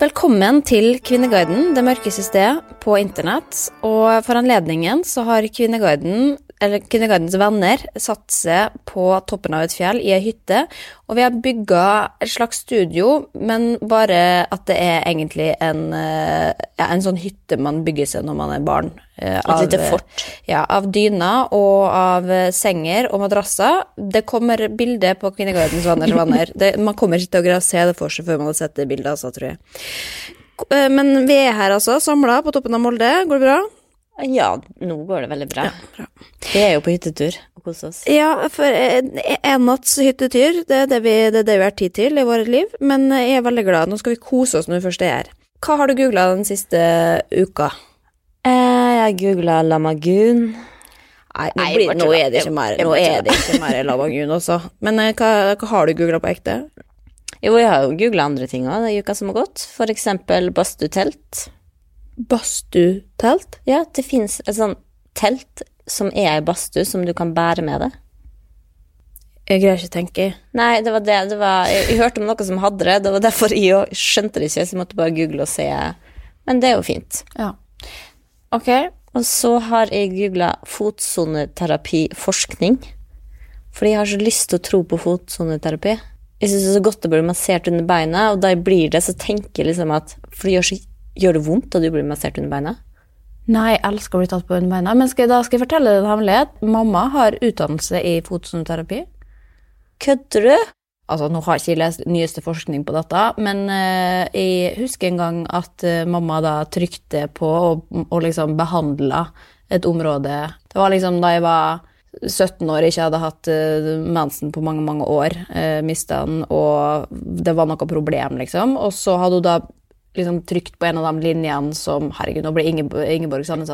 Velkommen til Kvinneguiden, det mørkeste stedet på internett. Og for anledningen så har Kvinneguiden, eller Kindergartens venner, satt seg på toppen av et fjell i ei hytte. Og vi har bygga et slags studio, men bare at det er egentlig en, eh, ja, en sånn hytte man bygger seg når man er barn. eh, Et lite fort. Ja, av dyner og av eh, senger og madrasser. Det kommer bilde på Kvinnegardens venners venner. Det, man kommer ikke til å se det for seg før man har sett det bildet, altså, tror jeg. Men vi er her altså, samla på toppen av Molde. Går det bra? Ja, nå går det veldig bra. Vi er jo på hyttetur og koser oss. Ja, for en en hyttetur, det er det, vi, det er det vi har tid til i vårt liv. Men jeg er veldig glad. Nå skal vi kose oss når vi først er her. Hva har du googla den siste uka? Eh, jeg googla lamagun. Nei, nå, blir, nå er det ikke mer, nå er det ikke mer lamagun også. Men eh, hva, hva har du googla på ekte? Jo, jeg har jo googla andre ting òg i uka som har gått. For eksempel badstuetelt. Badstutelt? Ja, det fins et sånt telt som er ei badstue som du kan bære med deg. Jeg greier ikke å tenke. Nei, det var det. det var, jeg, jeg hørte om noe som hadde det. Det var derfor jeg skjønte det ikke, så jeg måtte bare google og se. Men det er jo fint. Ja. Ok. Og så har jeg googla fotsoneterapiforskning. Fordi jeg har så lyst til å tro på fotsoneterapi. Jeg syns det er så godt å bli massert under beina, og da jeg blir det, så tenker jeg liksom at For det gjør, så, gjør det vondt da du blir massert under beina? Nei, jeg elsker å bli tatt på under beina. Men skal da skal jeg fortelle deg en hemmelighet. Mamma har utdannelse i fotsoneterapi. Kødder du? Altså, nå har jeg ikke lest nyeste forskning på dette, men uh, jeg husker en gang at uh, mamma da trykte på og, og liksom behandla et område. Det var liksom da jeg var 17 år, ikke hadde hatt uh, mensen på mange, mange år, uh, mista den, og det var noe problem, liksom. Og så hadde hun da liksom trykt på en av de linjene som Herregud, nå ble Ingeborg, Ingeborg Sandnes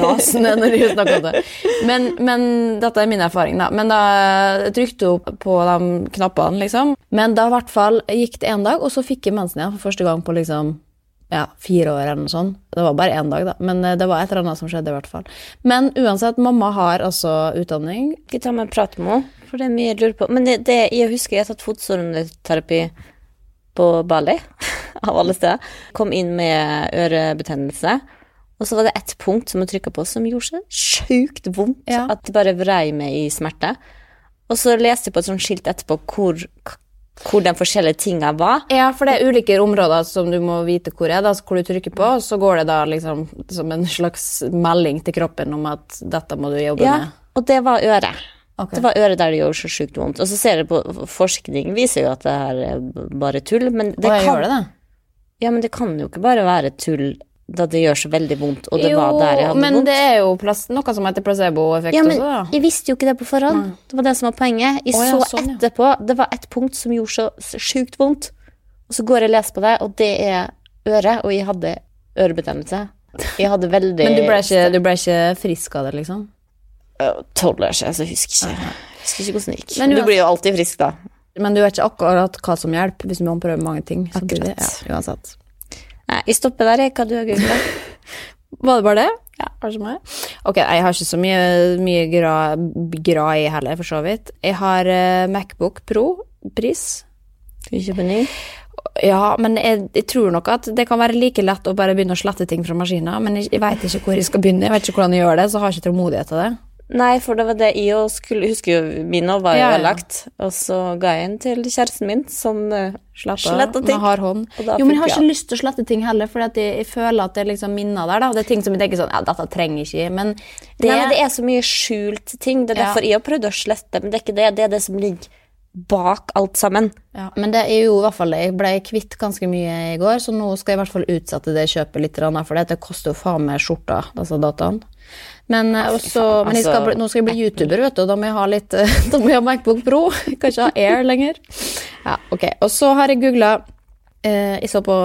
rasende når hun snakka om det. Men, men dette er min erfaring, da. Men da trykte hun på de knappene, liksom. Men da i hvert fall gikk det én dag, og så fikk jeg mensen igjen for første gang på liksom ja, fire år eller noe sånt. Det var bare én dag, da. Men eh, det var et eller annet som skjedde, i hvert fall. Men uansett, mamma har altså utdanning. Skal jeg ta meg en prat med henne? For det er mye jeg lurer på. Men det, det, jeg husker jeg har tatt fotsoneterapi på Bali, av alle steder. Kom inn med ørebetennelse. Og så var det ett punkt som jeg trykka på som gjorde så sjukt vondt Ja. at det bare vrei meg i smerte. Og så leste jeg på et sånt skilt etterpå hvor, hvor de forskjellige tinga var. Ja, for det er ulike områder som du må vite hvor er, da, hvor du trykker på, så går det da liksom som en slags melding til kroppen om at dette må du jobbe Ja, med. og det var øret. Ok. Det var øret der det gjorde så sjukt vondt. Og så ser jeg på forskning viser jo at det her er bare tull, men det Og kan det, da. Ja, men det kan jo ikke bare være tull da det gjør så veldig vondt, og det jo, var der jeg hadde men vondt. det er jo plass, noe som heter placeboeffekt Ja, men også, da. jeg visste jo ikke det på forhånd. Det var det som var poenget. Jeg Å, ja, så sånn, ja. etterpå Det var et punkt som gjorde så sjukt vondt. Og så går jeg og leser på det, og det er øret, og jeg hadde ørebetennelse. Jeg hadde veldig Men du ble, ikke, du ble ikke frisk av det, liksom? Tolv år siden, så jeg husker ikke. Jeg husker ikke hvordan det gikk. Men du blir jo alltid frisk, da. Men du vet ikke akkurat hva som hjelper hvis man prøver mange ting. samtidig. Ja, uansett. Nei, vi stopper der, jeg. Hva du har googla? Var det bare det? Ja, så mye? Ok, jeg har ikke så mye, mye gra, gra i heller, for så vidt. Jeg har uh, Macbook Pro-pris. Skal vi kjøpe ny? Ja, men jeg, jeg tror nok at det kan være like lett å bare begynne å slette ting fra maskiner, men jeg, jeg vet ikke hvor jeg skal begynne. Jeg vet ikke hvordan jeg gjør det, så har jeg ikke tålmodighet til det. Nei, for det var det jeg òg skulle huske. jo min òg var jo Ja, ja. ødelagt. Og så ga jeg den til kjæresten min, som uh, Sletta av, ting. med hard hånd. Jo, men jeg har jeg- ikke lyst til å slette ting heller, for jeg, jeg føler at det er liksom minner der. da. Det er ting som jeg tenker sånn, ja, dette trenger jeg ikke, men det, Nei, men det er så mye skjult ting. Det er Ja. derfor jeg har prøvd å slette, men det er ikke det. Det er det som ligger bak alt sammen. Ja, men det er jo i hvert fall det. Jeg ble kvitt ganske mye i går, så nå skal jeg i hvert fall utsette det kjøpet litt, for det koster jo faen meg skjorta, disse dataene. Men, eh, også, men skal, altså, nå skal jeg bli YouTuber, vet du, og da må jeg ha litt eh, Da må jeg ha Macbook Pro. Jeg kan ikke ha Air lenger. Ja, ok. Og så har jeg googla eh, Jeg så på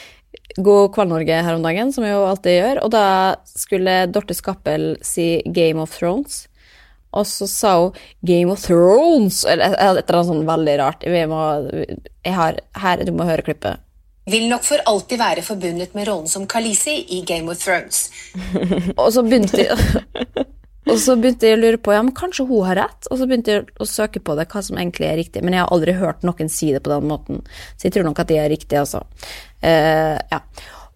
God kveld, Norge her om dagen, som jeg jo alltid gjør, og da skulle Dorte Skappel si Game of Thrones. Og så sa hun Game of Thrones, eller et eller annet sånn veldig rart. Vi må, har, her, du må høre klippet. Vil nok for alltid være forbundet med rollen som Khaleesi i Game of Thrones. Og så jeg Og så begynte jeg å lure på ja, men kanskje hun har rett. Og så begynte jeg å søke på det, hva som egentlig er riktig. Men jeg har aldri hørt noen si det på den måten, så jeg tror nok at det er riktig, altså. Uh, ja.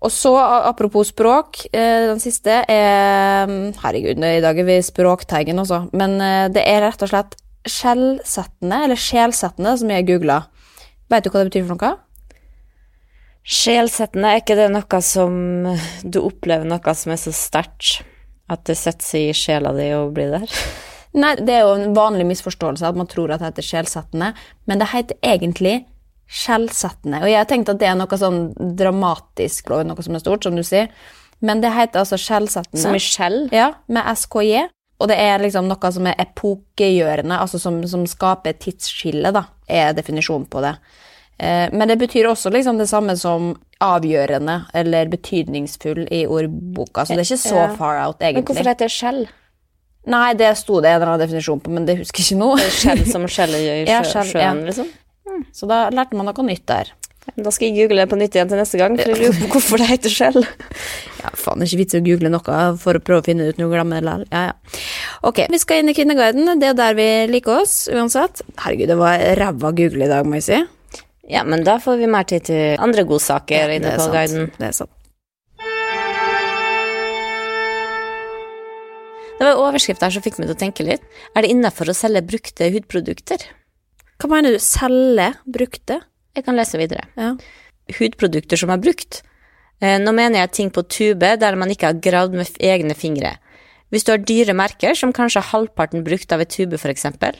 Og så, apropos språk, eh, den siste er Herregud, i dag er vi språkteigen, altså. Men eh, det er rett og slett skjellsettende, eller sjelsettende, som jeg googla. Vet du hva det betyr for noe? Sjelsettende, er ikke det noe som du opplever noe som er så sterkt at det setter seg i sjela di og blir der? Nei, det er jo en vanlig misforståelse at man tror at det heter sjelsettende, men det heter egentlig skjellsettende. Og jeg har tenkt at det er noe sånn dramatisk, og noe som er stort, som du sier, men det heter altså skjellsettende. Som i skjell? Ja, med SKJ. Og det er liksom noe som er epokegjørende, altså som, som skaper tidsskille, da, er definisjonen på det. Eh, Men det betyr også liksom det samme som avgjørende eller betydningsfull i ordboka, så det er ikke så far out, egentlig. Men hvorfor heter det skjell? Nei, det sto det en eller annen definisjon på, men det husker jeg ikke nå. Skjell som skjellet gjør i Ja, sjøen, ja. liksom? Så da lærte man noe nytt der. Da skal jeg google det på nytt igjen til neste gang, for jeg lurer på hvorfor det heter skjell. Ja, faen, det er ikke vits å google noe for å prøve å finne ut noe glemmer det. Ja, ja. Ok, vi skal inn i Kvinneguiden. Det er der vi liker oss, uansett. Herregud, det var ræva google i dag, må jeg si. Ja, men da får vi mer tid til andre godsaker inne det er på guiden. Det er sant. Det var en overskrift her som fikk meg til å tenke litt. Er det innafor å selge brukte hudprodukter? Hva mener du? Selge brukte? Jeg kan lese videre. Ja. Hudprodukter som er brukt. Eh, Nå mener jeg ting på tube der man ikke har gravd med egne fingre. Hvis du har dyre merker, som kanskje er halvparten brukt av et tube, eksempel,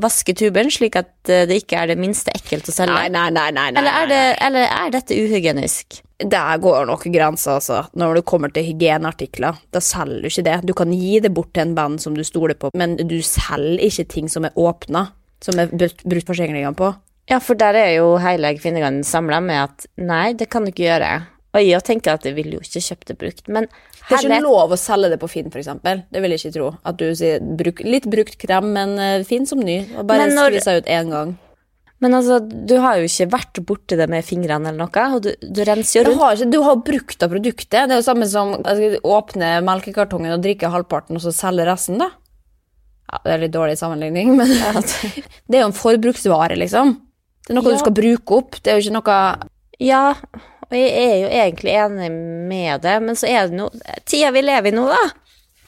vaske tuben slik at eh, det ikke er det minste ekkelt å selge. Nei, nei, nei, nei, nei, Eller er, det, eller er dette uhygienisk? Der går nok grensa, altså. Når du kommer til hygieneartikler, da selger du ikke det. Du kan gi det bort til en band som du stoler på, men du selger ikke ting som er åpna, som er brutt forsikringene på. Ja, for der er jo hele kvinnegangen samla med at nei, det kan du ikke gjøre. Og jeg tenker at jeg vil jo ikke kjøpe det brukt, men Det er ikke lov å selge det på Finn, eksempel. Det vil jeg ikke tro. At du sier bruk, litt brukt krem, men eh, fin som ny. Og bare når- skvisa ut én gang. Men altså, du har jo ikke vært borti det med fingrene eller noe, og du, du renser jo Du rundt. har, ikke, du har brukt av produktet. Det er jo samme som altså, åpne melkekartongen og drikke halvparten, og så selge resten, da. Ja, det er litt dårlig sammenligning, men det er jo en forbruksvare, liksom. Det er noe Ja. du skal bruke opp. Det er jo ikke noe Ja, og jeg er jo egentlig enig med det, men så er det nå Tida vi lever i nå, da.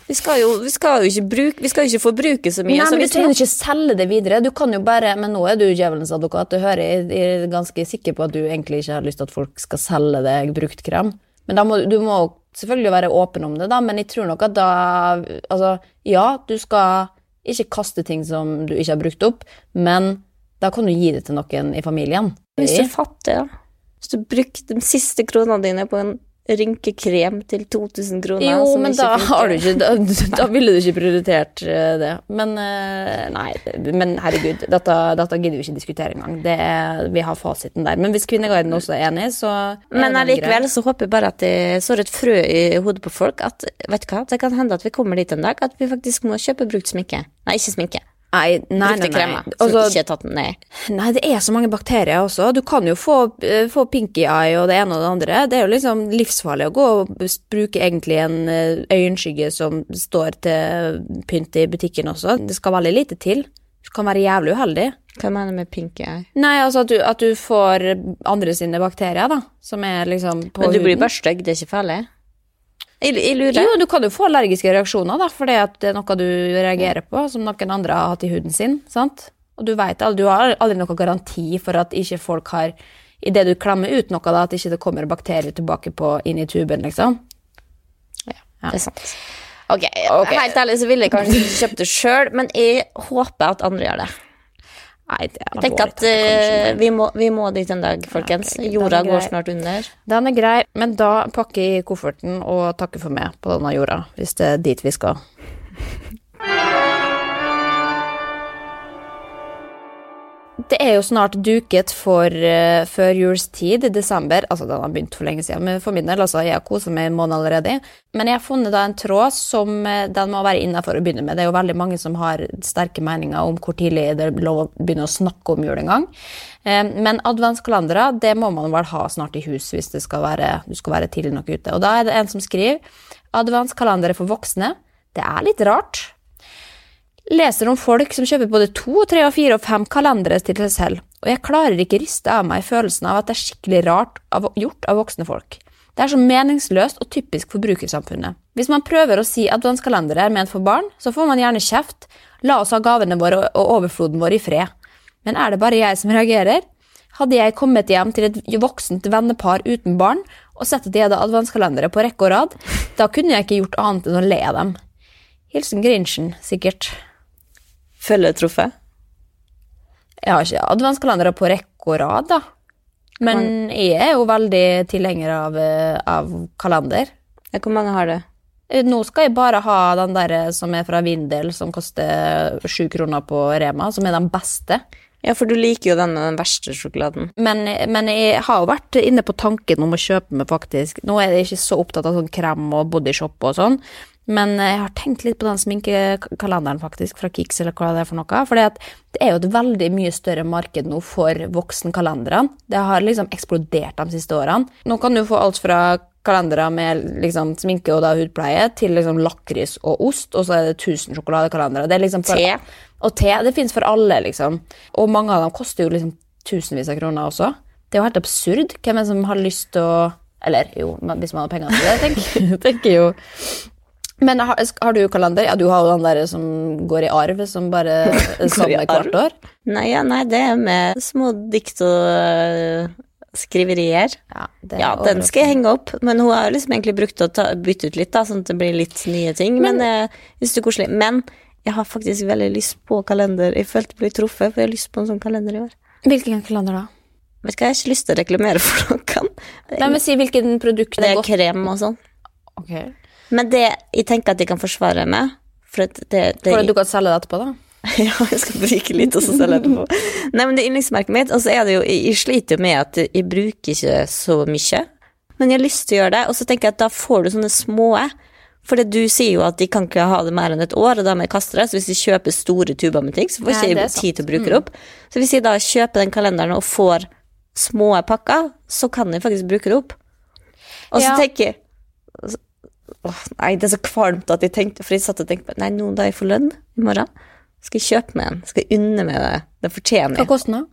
Vi skal jo, vi skal jo bruke Vi skal jo ikke forbruke så mye. Nei, men Du trenger ikke selge det videre. Du kan jo bare, Men nå er du djevelens advokat. Du hører, jeg jeg er ganske sikker på at du egentlig ikke har lyst til at folk skal selge deg brukt krem. Men må, du må selvfølgelig være åpen om det, da, men jeg tror nok at da Altså, ja, du skal Ikke kaste ting som du ikke har brukt opp, men da kan du gi det til noen i familien. Hvis du er fattig, da. Hvis du bruker de siste kronene dine på en rynkekrem til 2000 kroner Jo, men da har du ikke Da, da ville du ikke prioritert eh, det. Men eh, nei, men herregud, dette, dette gidder vi ikke diskutere engang. Det Vi har fasiten der. Men hvis Kvinneguiden også er enig, så er Men allikevel så håper jeg bare at det sår et frø i hodet på folk at vet du hva, det kan hende at vi kommer dit en dag at vi faktisk må kjøpe brukt sminke. Nei, ikke sminke. Nei, nei, nei. Brukte nei. kremer. Som Altså, ikke er tatt ned? Nei, det er så mange bakterier også. Du kan jo få, eh, få pinky eye og det ene og det andre. Det er jo liksom livsfarlig å gå og bruke egentlig en eh, øyenskygge som står til pynt i butikken også. Det skal veldig lite til. Du kan være jævlig uheldig. Hva mener du med pink eye? Nei, altså at du, at du får andre sine bakterier, da, som er liksom på Men du blir huden. bare stygg, det er ikke farlig? Jeg, jeg lurer. Jo, du kan jo få allergiske reaksjoner, da, fordi at det er noe du reagerer på, som noen andre har hatt i huden sin, sant? Og du vet du har aldri noen garanti for at ikke folk har i det du klemmer ut noe, da, at ikke det kommer bakterier tilbake på, inn i tuben, liksom. Det er sant. Ok, Helt ærlig så ville jeg kanskje ikke kjøpt det sjøl, men jeg håper at andre gjør det. Nei, det er Jeg tenker at eh, vi, må, vi må dit en dag, folkens. ok, den er Jorda går snart under. Den er grei, men da pakker jeg kofferten og takker for meg på denne jorda, hvis det er dit vi skal. Det er jo snart duket for uh, førjulstid i desember. Altså, den har begynt for lenge siden, men for min del, altså, jeg har koset meg en måned allerede. Men jeg har funnet da en tråd som uh, den må være innafor å begynne med. Det er jo veldig mange som har sterke meninger om hvor tidlig det er lov å begynne å snakke om jul en gang. Eh, men adventskalendere, det må man vel ha snart i hus hvis det skal være, du skal være tidlig nok ute. Og da er det en som skriver adventskalendere for voksne. Det er litt rart. Leser om folk som kjøper både to, tre, og fire og fem kalendere til seg selv, og jeg klarer ikke riste av meg følelsen av at det er skikkelig rart av, gjort av voksne folk. Det er så meningsløst og typisk forbrukersamfunnet. Hvis man prøver å si at adventskalendere er ment for barn, så får man gjerne kjeft. La oss ha gavene våre og overfloden vår i fred. Men er det bare jeg som reagerer? Hadde jeg kommet hjem til et voksent vennepar uten barn og sett at de hadde adventskalendere på rekke og rad, da kunne jeg ikke gjort annet enn å le av dem. Hilsen Grinchen, sikkert. Følgetrofé. Jeg har ikke adventskalendere på rekke og rad, da. Men jeg er jo veldig tilhenger av, eh, av kalender. Ja, hvor mange har du? Eh, Nå skal jeg bare ha den der eh, som er fra Vindel, som koster sju kroner på Rema, som er den beste. Ja, for du liker jo den med den verste sjokoladen. Men, men jeg har jo vært inne på tanken om å kjøpe meg faktisk Nå er jeg ikke så opptatt av sånn krem og bodyshop og sånn, men jeg har tenkt litt på den sminkekalenderen faktisk, fra Kix eller hva det er for noe. For det er jo et veldig mye større marked nå for voksenkalenderne. Det har liksom eksplodert de siste årene. Nå kan du få alt fra kalendere med liksom sminke og da hudpleie til liksom lakris og ost, og så er det 1000 sjokoladekalendere. Det er liksom for, Te. Og te. Det fins for alle, liksom. Og mange av dem koster jo liksom tusenvis av kroner også. Det er jo helt absurd. Hvem er det som har lyst til å Eller jo, hvis man har penger til det, tenker, tenker jo Men har, har du kalender? Ja, du har jo den der som går i arv, som bare er samme hvert år. Nei, ja, nei, det er med små dikt og øh, skriverier. Ja, det er Ja, den skal jeg henge opp, men hun har liksom egentlig brukt å ta, bytte ut litt, da, sånn at det blir litt nye ting. Men, jeg synes det er koselig. Men jeg har faktisk veldig lyst på kalender. Jeg følte jeg ble truffet, for jeg har lyst på en sånn kalender i år. Hvilken kalender da? Vet hva, jeg har ikke lyst til å reklamere for noen. Nei, men Si hvilken produkt det det er er krem og sånn. Ok. Men det jeg tenker at jeg kan forsvare meg for at det, det, at du kan selge det etterpå, da? Ja, jeg skal bruke litt, og så selge jeg det på. Nei, men det er yndlingsmerket mitt, og så er det jo Jeg jeg sliter jo med at jeg bruker ikke så mye, men jeg har lyst til å gjøre det, og så tenker jeg at da får du sånne små For du sier jo at de kan ikke ha det mer enn et år, og da må jeg kaste det. Så hvis de kjøper store tuber med ting, så får jeg ikke sant. tid til å bruke det opp. Så hvis jeg da kjøper den kalenderen og får små pakker, så kan jeg faktisk bruke det opp. Og så Ja. tenker jeg Åh, Nei, det er så kvalmt at jeg tenkte For jeg satt og tenkte på Nei, nå da jeg får lønn i morgen, skal jeg kjøpe meg en. Skal jeg unne meg det. Det fortjener Hva jeg. koster den?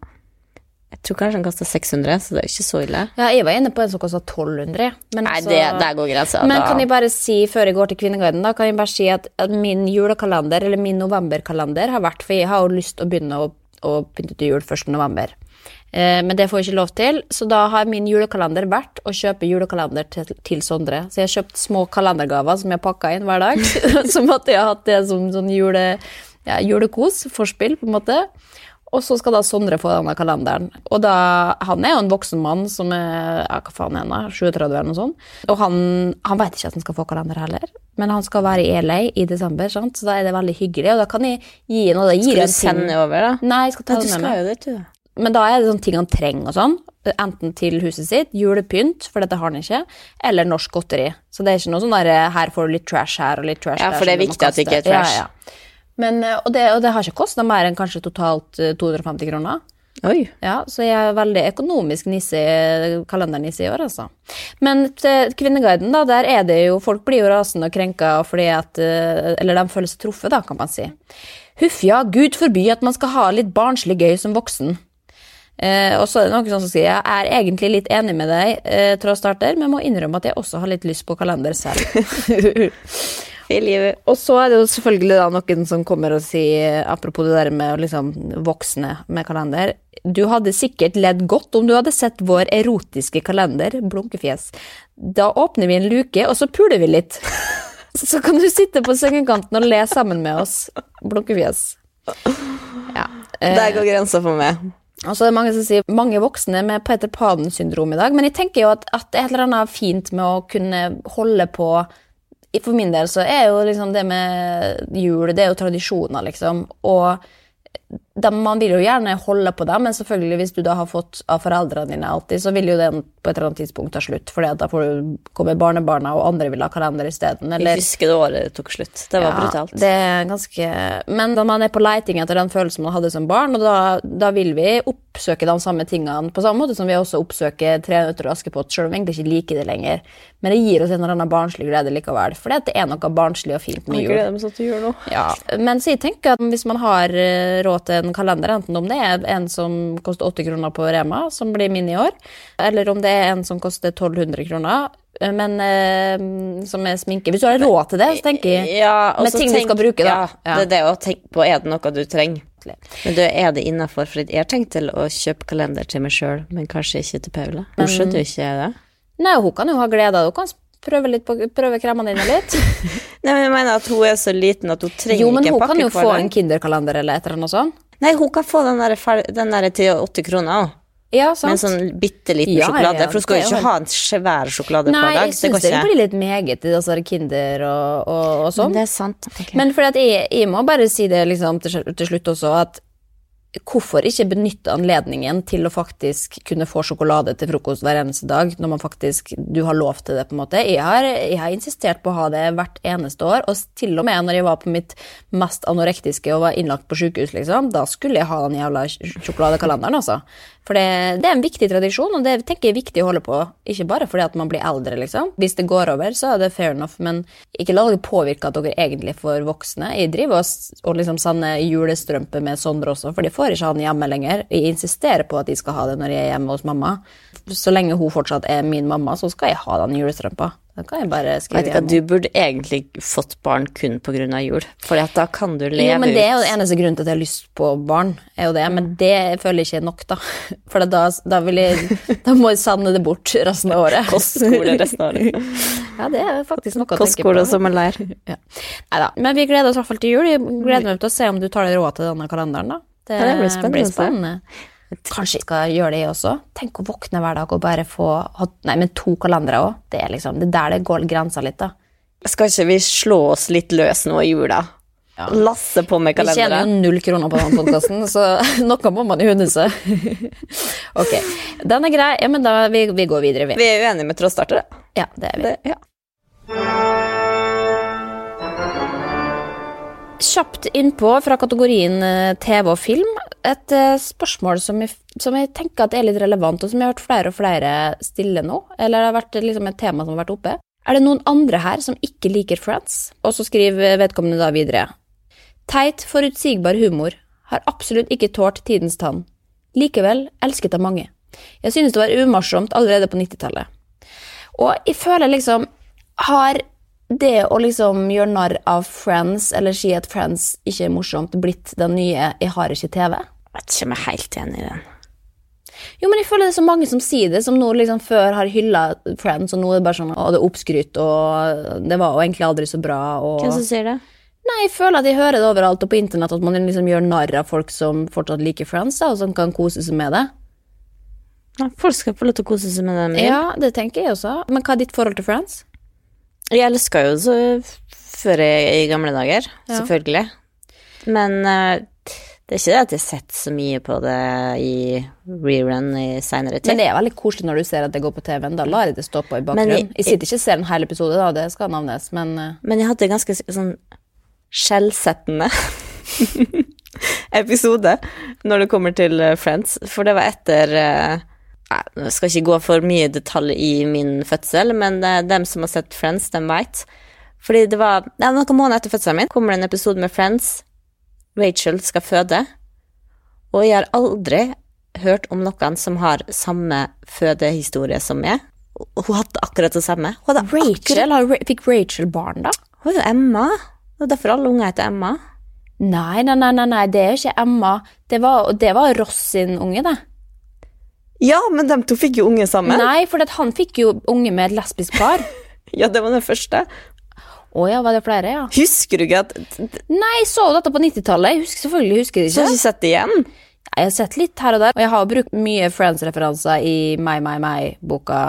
Jeg tror kanskje den koster 600, så det er ikke så ille. Ja, jeg var inne på en som kosta 1200. Men Nei, så- det, der går grensa. Men da. kan jeg bare si, før jeg går til Kvinneguiden, da, kan jeg bare si at, at min julekalender, eller min novemberkalender, har vært For jeg har jo lyst til å begynne å, å pynte til jul 1. november. Eh, men det får jeg ikke lov til, så da har min julekalender vært å kjøpe julekalender til, til Sondre. Så jeg har kjøpt små kalendergaver som jeg pakka inn hver dag. som at jeg har hatt det som sånn jule, ja, julekos, forspill, på en måte. Og så skal da Sondre få denne kalenderen. Og da, Han er jo en voksen mann som er ja, hva faen er han da, 37 eller noe sånt. Og han, han vet ikke at han skal få kalender heller, men han skal være i LA i desember, sant? så da er det veldig hyggelig. Og da kan jeg gi noe. Da gir Skal du sende over, da? Nei, jeg skal ta Nei, du det med skal meg. jo det, du. Men da er det sånne ting han trenger og sånn. Enten til huset sitt, julepynt, for dette har han ikke, eller norsk godteri. Så det er ikke noe sånn der her får du litt trash her og litt trash Ja, der. for det er viktig at det ikke er trash. Ja, ja. Men, eh, og, det, og det har ikke kosta mer enn kanskje totalt eh, 250 kroner. Oi. Ja, så jeg er veldig økonomisk nisse, kalendernisse i år, altså. Men til Kvinneguiden, da, der er det jo Folk blir jo rasende og krenka fordi at eh, Eller de føler seg truffet, da, kan man si. Huff ja, gud forby at man skal ha litt barnslig gøy som voksen. Eh, og så er det noen som sier jeg er egentlig litt enig med deg, eh, trådstarter, men må innrømme at jeg også har litt lyst på kalender selv. I livet. Og så er det jo selvfølgelig da noen som kommer og sier, apropos det der med liksom voksne med kalender Du hadde sikkert ledd godt om du hadde sett vår erotiske kalender, blunkefjes. Da åpner vi en luke, og så puler vi litt. Så kan du sitte på sengekanten og le sammen med oss, blunkefjes. Ja. eh, Der går grensa for meg. Og så er det mange som sier mange voksne med Peter Pan-syndrom i dag, men jeg tenker jo at, at det er et eller annet fint med å kunne holde på For min del så er jo liksom det med jul, det er jo tradisjoner, liksom. Og da, man vil jo gjerne holde på dem, men selvfølgelig hvis du da har fått av foreldrene dine alltid, så vil jo den på et eller annet tidspunkt ta slutt, for da får du komme barnebarna, og andre vil ha kalender isteden. Jeg husker det året det tok slutt. Det var brutalt. Det er ganske Men da man er på leiting etter den følelsen man hadde som barn, og da, da vil vi oppsøke de samme tingene på samme måte som vi også oppsøker Tre nøtter og Askepott, selv om vi egentlig ikke liker det lenger. Men det gir oss en eller annen barnslig glede likevel, for det er noe barnslig og fint med Jeg gleder meg sånn til jul nå. Ja, men så jeg tenker at hvis man har eh, råd til en kalender, enten om det er en som koster 80 kroner på Rema, som blir min i år, eller om det er en som koster 1200 kroner, eh, men eh, som er sminke Hvis du har råd til det, så tenker jeg Ja, med ting ting du skal bruke, da. Ja, det er det å tenke på, er det noe du trenger? Men du, er det innafor? For jeg har tenkt til å kjøpe kalender til meg sjøl, men kanskje ikke til Paula. Hun skjønner jo ikke det. Nei, hun kan jo ha glede av det. Hun kan prøve, litt på, prøve kremene dine litt. Nei, men jeg mener at hun er så liten at hun trenger Jo, men ikke hun en kan jo få en Kinderkalender eller et eller annet sånt. Nei, hun kan få den der, den der til 80 kroner òg. Ja, Med en sånn bitte liten Ja, sjokolade. ja, For hun skal jo ikke ha en svær sjokolade Nei, hver dag. Nei, jeg Det syns det, det ikke. blir litt meget i altså Kinder og, og, og sånn. Men det er sant. Okay. Men fordi at jeg, jeg må bare si det liksom til, til slutt også, at hvorfor ikke benytte anledningen til å faktisk kunne få sjokolade til frokost hver eneste dag, når man faktisk, du har lov til det, på en måte. Jeg har, jeg har insistert på å ha det hvert eneste år, og til og med når jeg var på mitt mest anorektiske og var innlagt på sykehus, liksom, da skulle jeg ha den jævla sjokoladekalenderen, altså. For det, det er en viktig tradisjon, og det tenker jeg er viktig å holde på. Ikke bare fordi at man blir eldre, liksom. Hvis det går over, så er det fair enough, men ikke la dere påvirke at dere egentlig for voksne. Jeg driver og, og liksom sender julestrømpe med Sondre også, for de får ikke ha den hjemme lenger. Jeg insisterer på at de skal ha det når jeg er hjemme hos mamma. Så lenge hun fortsatt er min mamma, så skal jeg ha den julestrømpa. Da kan jeg bare Vet skrive hjemme. du burde egentlig fått barn kun av jul. For da kan du leve Jo, men det er jo den eneste grunnen til at jeg har lyst på barn. er jo det, Men det føler jeg ikke er nok, da. For da, da, jeg, da må jeg sande det bort resten av året. Kostskole resten av året. Ja, det er faktisk noe å tenke på. Kostskole og sommerleir. Ja. Neida, Men vi gleder oss i hvert fall til jul. Jeg gleder meg til å se om du tar deg råd til denne kalenderen. da. Det, Ja, det blir spennende blir spennende. Kanskje jeg skal gjøre det jeg også. Tenk å våkne hver dag og bare få Nei, men to kalendere òg. Det er liksom, det er der det går grensa litt, da. Skal ikke vi slå oss litt løs nå i jula? Lasse på med Vi tjener jo null kroner på den podkasten, så noe må man unne seg. ok, den er grei. Ja, men da vi, vi går videre, vi. Vi er uenige med trådstartere. Ja, det er vi. Det, ja. Kjapt innpå fra kategorien eh, TV og film, et eh, spørsmål som jeg, som jeg tenker er litt relevant, og som jeg har hørt flere og flere stille nå, eller det har vært liksom et tema som har vært oppe. Er det noen andre her som ikke liker Friends? Og så skriver vedkommende da videre. Teit, forutsigbar humor. Har absolutt ikke tålt tidens tann. Likevel elsket av mange. Jeg synes det var umorsomt allerede på 90-tallet. Og jeg føler liksom Har det å liksom gjøre narr av Friends, eller si at Friends ikke er morsomt, blitt den nye 'jeg har ikke TV'? Jeg vet ikke om jeg er helt enig i den. Jo, men jeg føler det er så mange som sier det, som nå liksom før har hylla Friends, og nå er det bare sånn 'å, det er oppskrytt', og 'det var jo egentlig aldri så bra', og Hvem som sier det? Nei, jeg føler at jeg hører det overalt og på internett at man liksom gjør narr av folk som fortsatt liker Friends, og som kan kose seg med det. Nei, folk skal få lov til å kose seg med det. Ja, det tenker jeg også. Men hva er ditt forhold til Friends? Jeg elska jo så før jeg, i gamle dager, Ja. selvfølgelig. Men uh, det er ikke det at jeg har sett så mye på det i rerun i seinere tid. Men det er veldig koselig når du ser at det går på TV-en. Da lar jeg det stå på i bakgrunnen. jeg- Jeg sitter ikke og ser en hel episode, da, det skal navnes, men uh. Men jeg hadde ganske sånn skjellsettende episode når det kommer til eh, Friends, for det var etter Nei, jeg skal ikke gå for mye detalj i min fødsel, men eh, dem som har sett Friends, dem veit. Fordi det var ja, noen måneder etter fødselen min kommer det en episode med Friends. Rachel skal føde, og jeg har aldri hørt om noen som har samme fødehistorie som meg. Hun hadde akkurat det samme. Hun akkurat Rachel, har, fikk Rachel barn, da? hun er Emma. Det er derfor alle unger heter Emma. Nei, nei, nei, nei, det er ikke Emma. Det var, det var Ross sin unge, det. Ja, men de to fikk jo unge sammen. Nei, for han fikk jo unge med et lesbisk par. Ja, det var den første. Å ja, var det flere, ja? Husker du ikke at Nei, jeg så dette på 90-tallet. Jeg husker selvfølgelig husker jeg Så har ikke. ikke sett det igjen? Jeg har sett litt her og der, og jeg har brukt mye Friends-referanser i My, My, My-boka,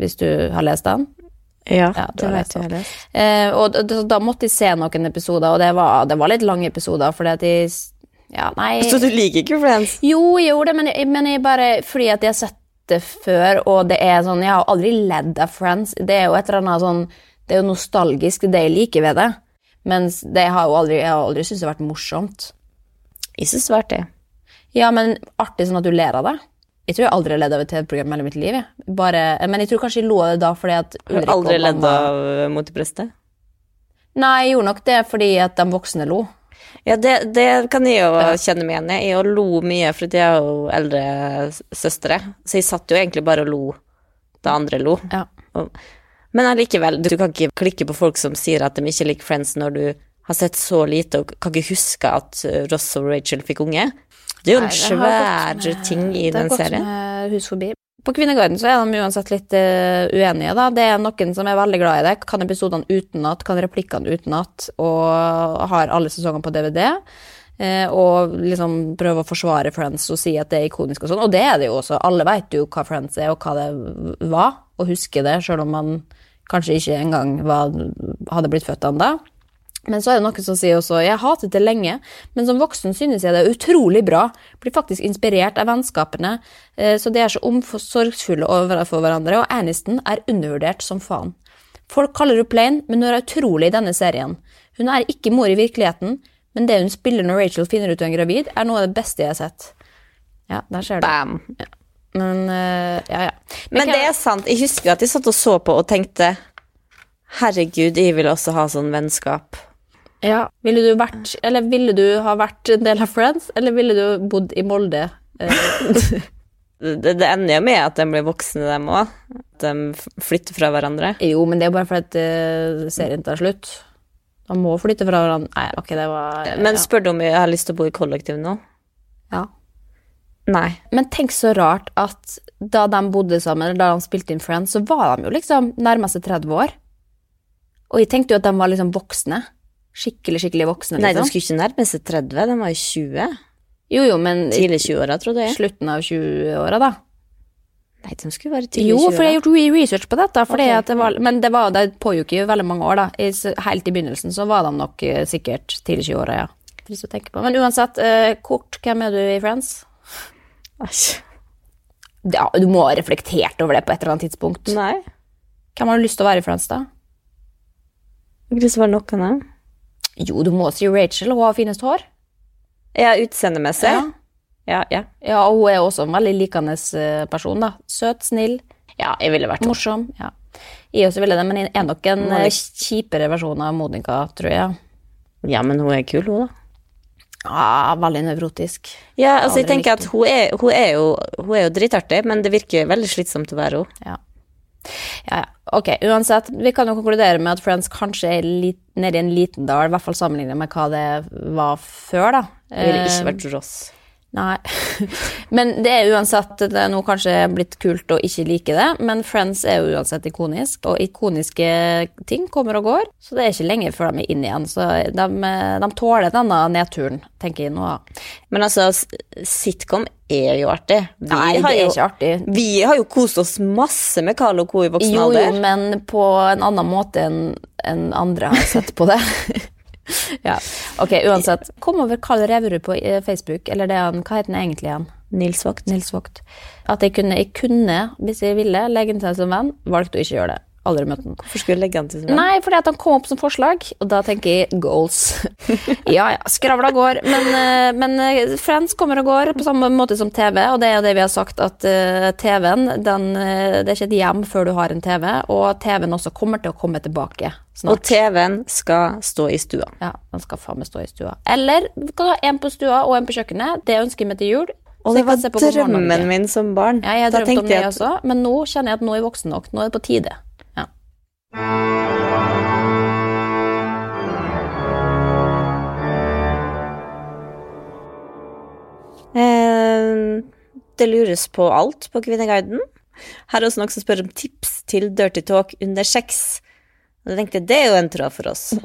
hvis du har lest den. Ja, Ja, det vet jeg. lest. Eh, og da- da måtte jeg se noen episoder, og det var, det var litt lange episoder, fordi at jeg Ja, nei Så du liker ikke Friends? Jo, jeg gjorde det, men, jeg- men jeg bare fordi at jeg har sett det før, og det er sånn Jeg har aldri ledd av Friends. Det er jo et eller annet sånn Det er jo nostalgisk, det jeg liker ved det. Mens det har jo aldri, jeg har aldri syntes det har vært morsomt. Jeg syns det var artig. Ja, men artig sånn at du ler av det. Jeg tror jeg aldri har ledd av et TV-program i mitt liv. jeg. Bare, men jeg tror kanskje jeg lo av det da fordi at Har du Ulrik aldri ledd av eh, Mot i? Nei, jeg gjorde nok det fordi at de voksne lo. Ja, det, det kan jeg jo kjenne meg igjen i. Jeg lo mye, for jeg har jo eldre søstre. Så jeg satt jo egentlig bare og lo da andre lo. Ja. Men allikevel, du kan ikke klikke på folk som sier at de ikke liker Friends når du har sett så lite og kan ikke huske at eh, Ross og Rachel fikk unge. Det er jo en svær ting i den serien. det har gått med hus forbi. På Kvinneguiden så er de uansett litt uh, uenige. da. Det er noen som er veldig glad i det, kan episodene utenat, kan replikkene utenat, og har alle sesongene på DVD. Uh, og liksom prøver å forsvare Friends og si at det er ikonisk og sånn. Og det er det jo også. Alle vet jo hva Friends er, og hva det var, og husker det, sjøl om man kanskje ikke engang var, hadde blitt født ennå. Men så er det noen som sier også jeg hatet det lenge, men som voksen synes jeg det er utrolig bra. Blir faktisk inspirert av vennskapene, eh, så de er så omsorgsfulle overfor hverandre, og Aniston er undervurdert som faen. Folk kaller henne plain, men hun er utrolig i denne serien. Hun er ikke mor i virkeligheten, men det hun spiller når Rachel finner ut hun er gravid, er noe av det beste jeg har sett. Ja, der ser du. Bam. Men uh, ja, ja. Men det er sant. Jeg husker at jeg satt og så på og tenkte Herregud, jeg vil også ha sånn vennskap. Ja. Ville du vært, eller ville du ha vært en del av Friends, eller ville du bodd i Molde? Eh, Det, det ender jo med at de blir voksne, dem òg. At de flytter fra hverandre. Jo, men det er bare fordi at eh, serien tar slutt. De må flytte fra hverandre. Nei, ok, det var Men spør du om jeg har lyst til å bo i kollektiv nå? ja. Nei. Men tenk så rart at da de bodde sammen, eller da de spilte inn Friends, så var de jo liksom nærmest 30 år. Og jeg tenkte jo at de var liksom voksne. Skikkelig, skikkelig voksne, Nei, de liksom. skulle ikke nærme seg 30, de var jo 20. Jo, jo, men Tidlig 20-åra, trodde jeg. slutten av 20-åra, da. Nei, de skulle være tidlig Jo, 20-åra. for jeg har gjort research på dette. Fordi Ok. at det var, men det, var, det pågikk jo veldig mange år, da. Helt i begynnelsen så var de nok eh, sikkert tidlig 20-åra, ja. Trist å tenke på. Men uansett, eh, kort, hvem er du i Friends? Æsj. Ja, du må ha reflektert over det på et eller annet tidspunkt. Nei. Hvem har du lyst til å være i Friends, da? Ikke så var det noen av. Jo, du må si Rachel, hun har finest hår. Ja, utseendemessig. Ja. Ja, ja. ja, og hun er også en veldig likende eh, person, da. Søt, snill, Ja, jeg ville vært morsom. Ja. Jeg også ville det, men jeg er nok en eh, kjipere versjon av Monica, tror jeg. Ja, men hun er kul, hun, da. Ja, veldig nevrotisk. Ja, altså, jeg tenker tenker at hun er, hun, er jo, hun er jo dritartig, men det virker veldig slitsomt å være henne. Ja. Ja, ja. Ok, uansett, vi kan jo konkludere med at Friends kanskje er litt, nede i en liten dal, i hvert fall sammenlignet med hva det var før, da. Det ville Eh, ikke vært Ross. Nei. Men det er uansett Det er nå kanskje blitt kult å ikke like det, men Friends er jo uansett ikonisk, og ikoniske ting kommer og går, så det er ikke lenge før de er inn igjen. Så de, de tåler denne nedturen, tenker jeg nå. Men altså, sitcom er jo artig. Vi Nei, det er jo, ikke artig. Vi har jo kost oss masse med Carl og Co. i voksen Jo, jo, men på en annen måte enn enn andre har sett på det. ja, ok, uansett. Kom over Karl Reverud på eh, Facebook, eller det han, hva heter han egentlig igjen? Nils Vogt. Nils Vogt. At jeg kunne, jeg kunne, hvis jeg ville, legge inn seg som venn, valgte å ikke gjøre det. Aldri møtt den. Hvorfor skulle du legge han til sin venn? Nei, fordi at han kom opp som forslag, og da tenker jeg goals. ja, ja, skravla går. Men, eh, men eh, Friends kommer og går på samme måte som TV, og det er jo det vi har sagt, at eh, TV-en, den, det er ikke et hjem før du har en TV, og TV-en også kommer til å komme tilbake Snart. Og. TV-en skal stå i stua. ja, den skal faen meg stå i stua. Eller vi kan ha en på stua og en på kjøkkenet. Det ønsker jeg meg til jul. Og det var drømmen min som barn. Ja, jeg har Da drømt om det også, men nå kjenner jeg at nå er jeg voksen nok. Nå er det på tide. Eh, det lures på alt på Kvinneguiden. Her er også noen som spør om tips til dirty talk under sex. Og jeg tenkte, det er jo en tråd for oss.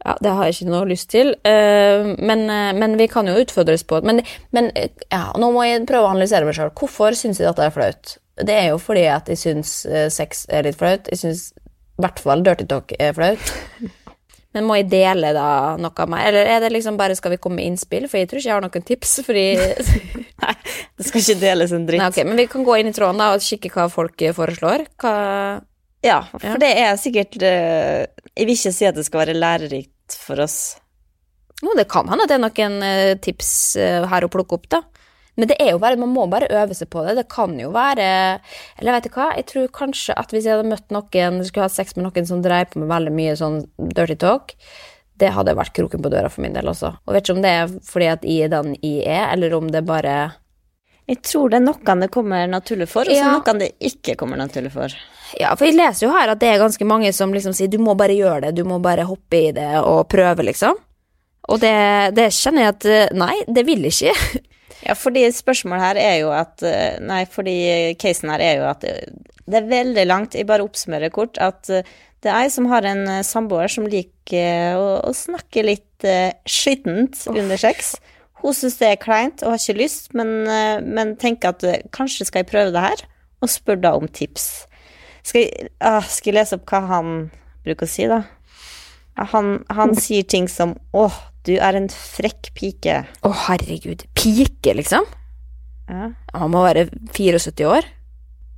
Ja, det har jeg ikke noe lyst til, eh, men, eh, men vi kan jo utfordres på Men, men ja, nå må jeg prøve å analysere meg sjøl. Hvorfor syns jeg dette er flaut? Det er jo fordi at jeg syns eh, sex er litt flaut. Jeg syns i hvert fall dirty talk er flaut. Men må jeg dele da noe av meg, eller er det liksom bare skal vi komme med innspill? For jeg tror ikke jeg har noen tips, fordi Nei, det skal ikke deles en dritt. Nei, okay, Men vi kan gå inn i tråden da og kikke hva folk foreslår. Hva Ja, for Ja. det er sikkert eh, Jeg vil ikke si at det skal være lærerikt for oss. Jo, det kan hende at det er noen eh, tips her å plukke opp, da. Men det er jo bare, man må bare øve seg på det. Det kan jo være Eller vet du hva, jeg tror kanskje at hvis jeg hadde møtt noen, skulle hatt sex med noen som dreier på med veldig mye sånn dirty talk, det hadde vært kroken på døra for min del også. Og vet ikke om det er fordi at jeg er den jeg er, eller om det bare Jeg tror det er noen det kommer naturlig for, og så Ja. noen det ikke kommer naturlig for. Ja, for jeg leser jo her at det er ganske mange som liksom sier du må bare gjøre det, du må bare hoppe i det og prøve, liksom. Og det, det kjenner jeg at eh, nei, det vil jeg ikke. Ja, fordi spørsmålet her er jo at eh, Nei, fordi casen her er jo at det, er veldig langt. Jeg bare oppsummerer kort at eh, det er ei som har en eh, samboer som liker å, å snakke litt uh, skittent under sex. Hun syns det er kleint og har ikke lyst, men, uh, men tenker at uh, kanskje skal jeg prøve det her, og spør da om tips. Skal jeg, uh, skal jeg lese opp hva han bruker å si, da? Han, han sier ting som 'Å, du er en frekk pike'. Å, herregud. Pike, liksom? Ja. Han må være 74 år.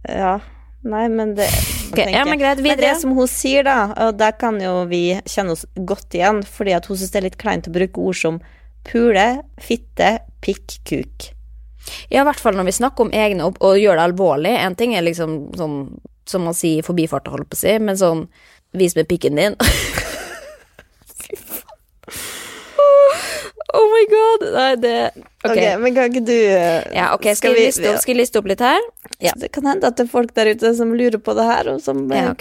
Ja, nei, men det okay, ja, men greit, Men det som hun sier, da, og der kan jo vi kjenne oss godt igjen, fordi at hun syns det er litt kleint å bruke ord som pule, fitte, pikk, kuk. Ja, i hvert fall når vi snakker om egne opp og gjør det alvorlig. En ting er liksom sånn som man sier i forbifarten, holdt på å si, men sånn vis meg pikken din. Fy faen. Oh my god. Nei, det Ok, Okay, men kan ikke du eh, Ja, okay, skal, vi- jeg liste opp, skal liste opp litt her? Ja. Det kan hende at det er folk der ute som lurer på det her, og som eh, Ja,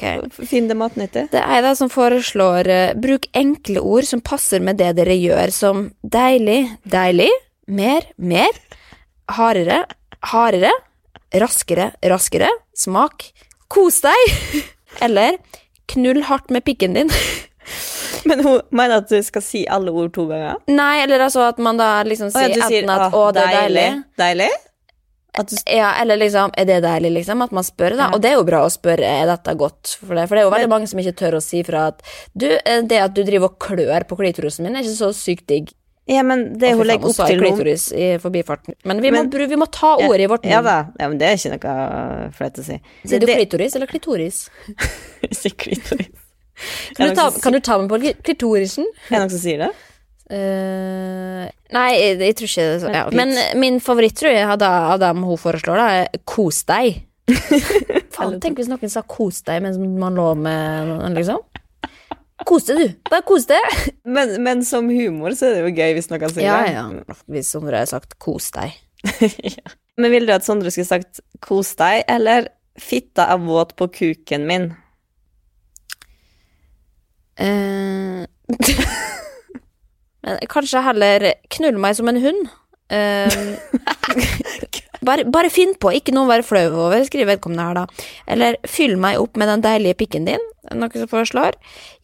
finner det matnyttig. Det er ei som foreslår uh, bruk enkle ord som passer med det dere gjør, som deilig, deilig, mer, mer, hardere, hardere, raskere, raskere, smak, kos deg, eller knull hardt med pikken din. Men hun mener at du skal si alle ord to ganger. Nei, eller altså at man da liksom Å, ja, sier enten at «Ah, å, det er deilig. Deilig? Du, Ja, eller liksom, er det deilig, liksom? At man spør, da. Ja. Og det er jo bra å spørre, er dette godt for det, For det er jo veldig mange som ikke tør å si fra at du, eh, det at du driver og klør på klitorisen min, er ikke så sykt digg. ja, men det hun legger opp til nå. Men vi, må, Men- vi må ta ordet i vårt Ja da, ja, men det er ikke noe flaut å si. Sier du Det- klitoris eller klitoris? Jeg sier klitoris. Kan du, ta, kan du ta meg på klitorisen? Er det noen som sier det? Uh, nei, jeg, jeg tror ikke det. så- Ja. Men min favoritt tror jeg av av dem hun foreslår, da, er kos deg. Faen, tenk hvis noen sa kos deg mens man lå med noen, liksom. Kos deg, du. Bare kos deg. Men, men som humor så er det jo gøy hvis noen sier Ja, det. ja. Hvis Sondre hadde sagt kos deg. Men ville du at Sondre skulle sagt 'kos deg', eller 'fitta er våt på kuken min'? Eh, Men kanskje heller knull meg som en hund. Ehm, bare, bare finn på, ikke noe å være flau over, skriver vedkommende her, da. Eller fyll meg opp med den deilige pikken din, noe som foreslår.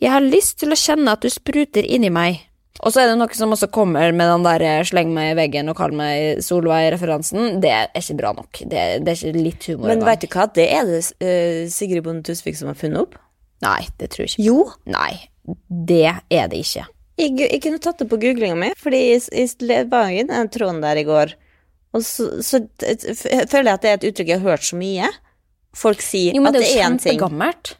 Jeg har lyst til å kjenne at du spruter inni meg. Og så er det noe som også kommer med den der eh, sleng meg i veggen og kall meg Solveig-referansen. Det er ikke bra nok. Det, det er ikke litt humor Men veit du hva, det er det uh, Sigrid Bonde Tusvik som har funnet opp. Nei, det tror jeg ikke. Jo. Nei, det er det ikke. Jeg, jeg kunne tatt det på googlinga mi, fordi jeg, jeg var jo i den tråden der i går. Og så, så føler jeg at det er et uttrykk jeg har hørt så mye. Folk sier Jo, at det er én ting. jo en ting. kjempegammelt.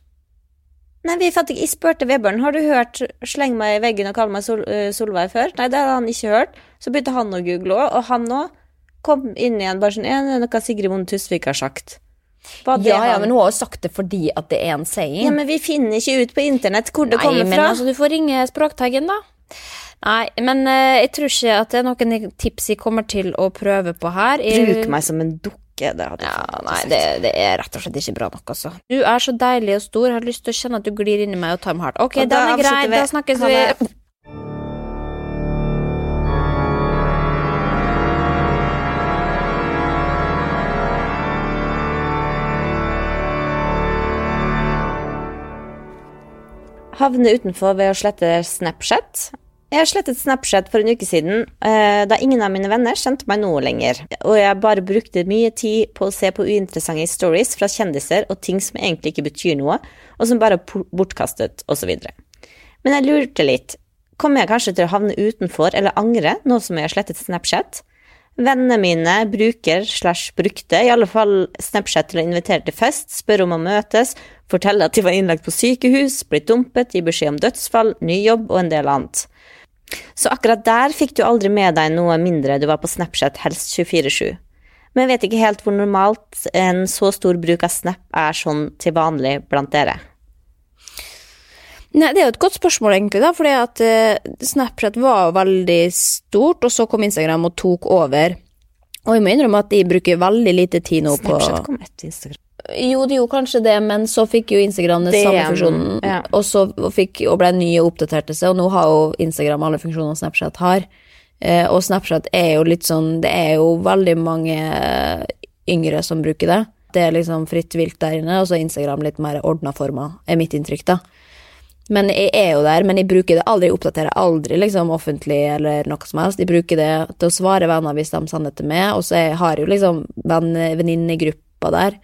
Nei, vi fant ikke, Jeg spurte Vebjørn har du hørt 'sleng meg i veggen og kall meg Sol, eh, Solveig' før. Nei, det hadde han ikke hørt. Så begynte han å google òg, og han òg kom inn igjen bare sånn 'Er det er noe Sigrid Bonde Tusvik har sagt. Ja, ja, men hun har jo sagt det fordi at det er en saying. ja, men vi finner ikke ut på internett hvor det Nei, kommer men fra. altså, du får ringe Språkteigen, da. Nei, men eh, jeg tror ikke at det er noen tips jeg kommer til å prøve på her. Jeg- Bruk meg som en dukke. Det hadde jeg Ja, nei, det, det er rett og slett ikke bra nok, altså. Du er så deilig og stor, har lyst til å kjenne at du glir inni meg og tar meg hardt. Ok, den er grei, da snakkes vi. Havne utenfor ved å slette Snapchat. Jeg har slettet Snapchat for en uke siden, eh, da ingen av mine venner kjente meg noe lenger, og jeg bare brukte mye tid på å se på uinteressante stories fra kjendiser og ting som egentlig ikke betyr noe, og som bare er bortkastet, osv. Men jeg lurte litt. Kommer jeg kanskje til å havne utenfor eller angre nå som jeg har slettet Snapchat? Vennene mine bruker slash brukte i alle fall Snapchat til å invitere til fest, spørre om å møtes, fortelle at de var innlagt på sykehus, blitt dumpet, gi beskjed om dødsfall, ny jobb og en del annet. Så akkurat der fikk du aldri med deg noe mindre du var på Snapchat helst 24-7. Men jeg vet ikke helt hvor normalt en så stor bruk av Snap er sånn til vanlig blant dere. Nei, det er jo et godt spørsmål, egentlig, da, fordi at uh, Snapchat var veldig stort, og så kom Instagram og tok over. Og jeg må innrømme at de bruker veldig lite tid nå på Snapchat kom etter Instagram. Jo, det gjorde kanskje det, men så fikk jo Instagram den samme funksjonen, ja. og så fikk, og ble nye oppdaterte seg, og nå har jo Instagram alle funksjoner Snapchat har. Uh, og Snapchat er jo litt sånn Det er jo veldig mange eh, yngre som bruker det. Det er liksom fritt vilt der inne, og så er Instagram litt mer ordna former, er mitt inntrykk, da. Men jeg er jo der, men jeg bruker det aldri, jeg oppdaterer aldri liksom offentlig eller noe som helst. Jeg bruker det til å svare venner hvis de sender til meg, og så jeg har jeg jo liksom venninnegruppa der.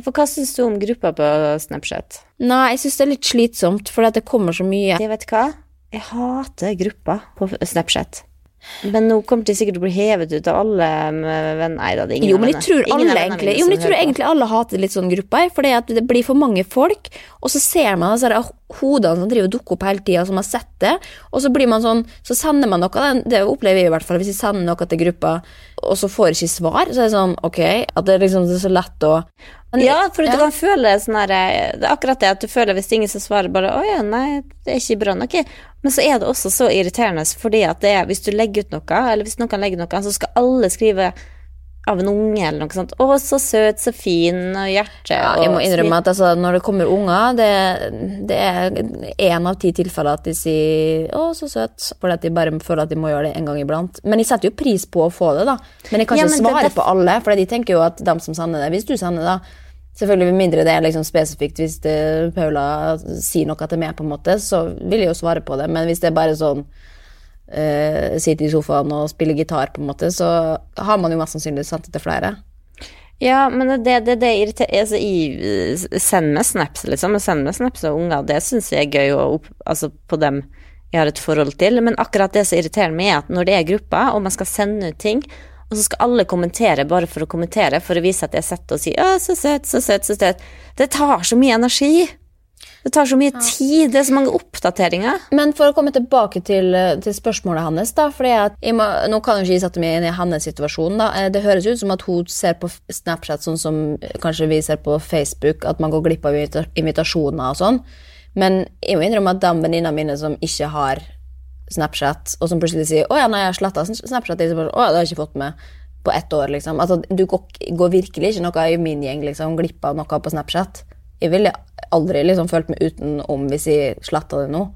For hva syns du om gruppa på Snapchat? Nei, jeg syns det er litt slitsomt, for det kommer så mye. Jeg vet hva? Jeg hater gruppa på Snapchat. Men nå kommer til sikkert å bli hevet ut av alle venner. Nei da, det er ingen Jo, men jeg tror alle egentlig Jo, men jeg tror egentlig alle hater litt sånn grupper, For det blir for mange folk, og så ser man altså, det hodene som driver og dukker opp hele tida, som har sett det, og så blir man sånn Så sender man noe, det- det opplever jeg i hvert fall, hvis jeg sender noe til gruppa, og så får jeg ikke svar, så er det sånn ok, at det er liksom det er så lett å Men- Ja, for Ja. du kan føle sånn her Det er akkurat det at du føler hvis ingen som svarer bare Å ja, nei, det er ikke bra nok. Men så er det også så irriterende fordi at det er Hvis du legger ut noe, eller hvis noen legger legge noe, så skal alle skrive av en unge eller noe sånt. Å, så søt, så fin, og hjerte ja, Jeg må innrømme at altså, når det kommer unger, det, det er én av ti tilfeller at de sier 'å, så søt', fordi at de bare føler at de må gjøre det en gang iblant. Men jeg setter jo pris på å få det, da. Men jeg kan ikke ja, svare det- på alle, for de tenker jo at de som sender det Hvis du sender det, selvfølgelig med mindre det er liksom spesifikt hvis det, Paula sier noe til meg, på en måte, så vil jeg jo svare på det. Men hvis det er bare sånn uh, sitte i sofaen og spille gitar, på en måte, så har man jo mest sannsynlig sendt det til flere. Ja, men det det, det irriterer altså, i, Send meg snaps, liksom. Send meg snaps av unger. Det syns jeg er gøy å altså, på dem jeg har et forhold til. Men akkurat det som irriterer meg, er at når det er grupper, og man skal sende ut ting, og så skal alle kommentere bare for å kommentere, for å vise at jeg setter og sier 'Å, så søt, så søt, så søt'. Det tar så mye energi. Det tar så mye tid. Det er så mange oppdateringer. Men for å komme tilbake til, til spørsmålet hans, da, fordi at må, Nå kan jo ikke jeg sette meg inn i hans situasjon. da. Eh, Det høres ut som at hun ser på Snapchat sånn som kanskje vi ser på Facebook, at man går glipp av invita- invitasjoner og sånn. Men jeg må innrømme at de venninnene mine som ikke har Snapchat, og som plutselig sier 'Å ja, nei, jeg har sletta Snapchat', liksom, 'Å ja, det har jeg ikke fått med på ett år', liksom. Altså, du går, virkelig ikke noe i min gjeng liksom, glipp av noe på Snapchat. Jeg ville aldri liksom følt meg utenom hvis jeg sletta det nå.